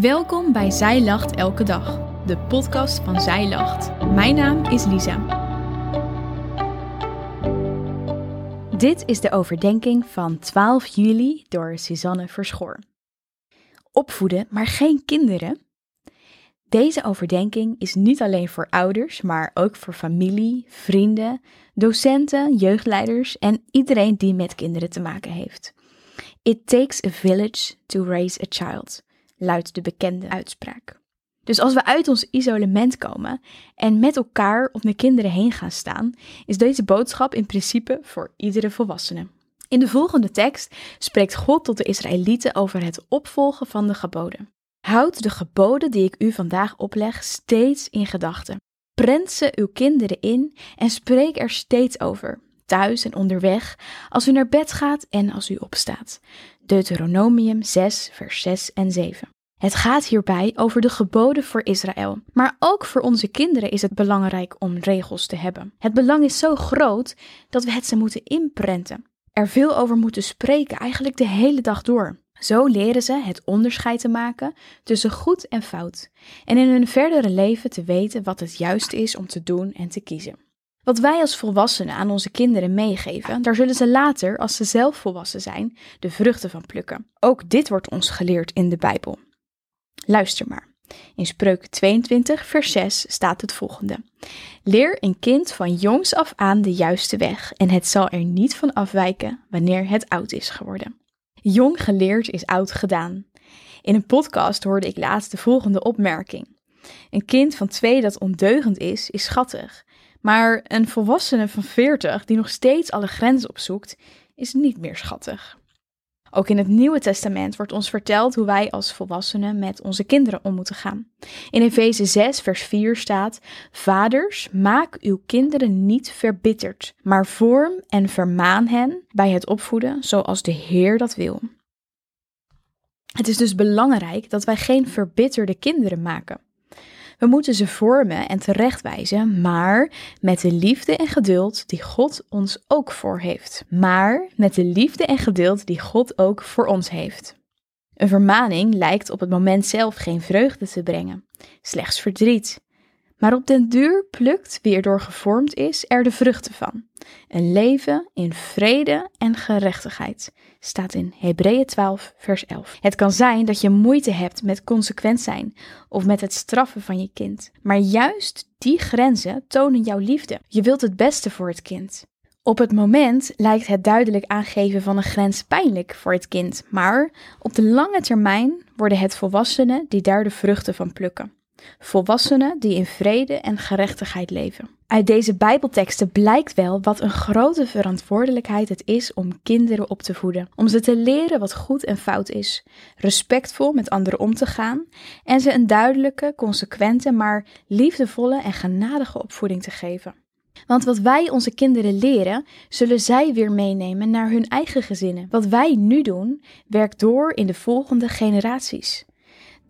Welkom bij Zij Lacht Elke Dag, de podcast van Zij Lacht. Mijn naam is Lisa. Dit is de overdenking van 12 juli door Suzanne Verschoor. Opvoeden, maar geen kinderen? Deze overdenking is niet alleen voor ouders, maar ook voor familie, vrienden, docenten, jeugdleiders en iedereen die met kinderen te maken heeft. It takes a village to raise a child luidt de bekende uitspraak. Dus als we uit ons isolement komen en met elkaar om de kinderen heen gaan staan, is deze boodschap in principe voor iedere volwassene. In de volgende tekst spreekt God tot de Israëlieten over het opvolgen van de geboden. Houd de geboden die ik u vandaag opleg steeds in gedachten. Prent ze uw kinderen in en spreek er steeds over, thuis en onderweg, als u naar bed gaat en als u opstaat. Deuteronomium 6, vers 6 en 7. Het gaat hierbij over de geboden voor Israël. Maar ook voor onze kinderen is het belangrijk om regels te hebben. Het belang is zo groot dat we het ze moeten inprenten. Er veel over moeten spreken, eigenlijk de hele dag door. Zo leren ze het onderscheid te maken tussen goed en fout. En in hun verdere leven te weten wat het juiste is om te doen en te kiezen. Wat wij als volwassenen aan onze kinderen meegeven, daar zullen ze later, als ze zelf volwassen zijn, de vruchten van plukken. Ook dit wordt ons geleerd in de Bijbel. Luister maar. In Spreuken 22, vers 6 staat het volgende: Leer een kind van jongs af aan de juiste weg, en het zal er niet van afwijken wanneer het oud is geworden. Jong geleerd is oud gedaan. In een podcast hoorde ik laatst de volgende opmerking: Een kind van twee dat ondeugend is, is schattig. Maar een volwassene van 40 die nog steeds alle grenzen opzoekt, is niet meer schattig. Ook in het Nieuwe Testament wordt ons verteld hoe wij als volwassenen met onze kinderen om moeten gaan. In Efeze 6, vers 4 staat: Vaders, maak uw kinderen niet verbitterd, maar vorm en vermaan hen bij het opvoeden zoals de Heer dat wil. Het is dus belangrijk dat wij geen verbitterde kinderen maken. We moeten ze vormen en terechtwijzen, maar met de liefde en geduld die God ons ook voor heeft. Maar met de liefde en geduld die God ook voor ons heeft. Een vermaning lijkt op het moment zelf geen vreugde te brengen, slechts verdriet. Maar op den duur plukt wie erdoor gevormd is er de vruchten van. Een leven in vrede en gerechtigheid staat in Hebreeën 12, vers 11. Het kan zijn dat je moeite hebt met consequent zijn of met het straffen van je kind. Maar juist die grenzen tonen jouw liefde. Je wilt het beste voor het kind. Op het moment lijkt het duidelijk aangeven van een grens pijnlijk voor het kind, maar op de lange termijn worden het volwassenen die daar de vruchten van plukken. Volwassenen die in vrede en gerechtigheid leven. Uit deze Bijbelteksten blijkt wel wat een grote verantwoordelijkheid het is om kinderen op te voeden. Om ze te leren wat goed en fout is, respectvol met anderen om te gaan en ze een duidelijke, consequente, maar liefdevolle en genadige opvoeding te geven. Want wat wij onze kinderen leren, zullen zij weer meenemen naar hun eigen gezinnen. Wat wij nu doen, werkt door in de volgende generaties.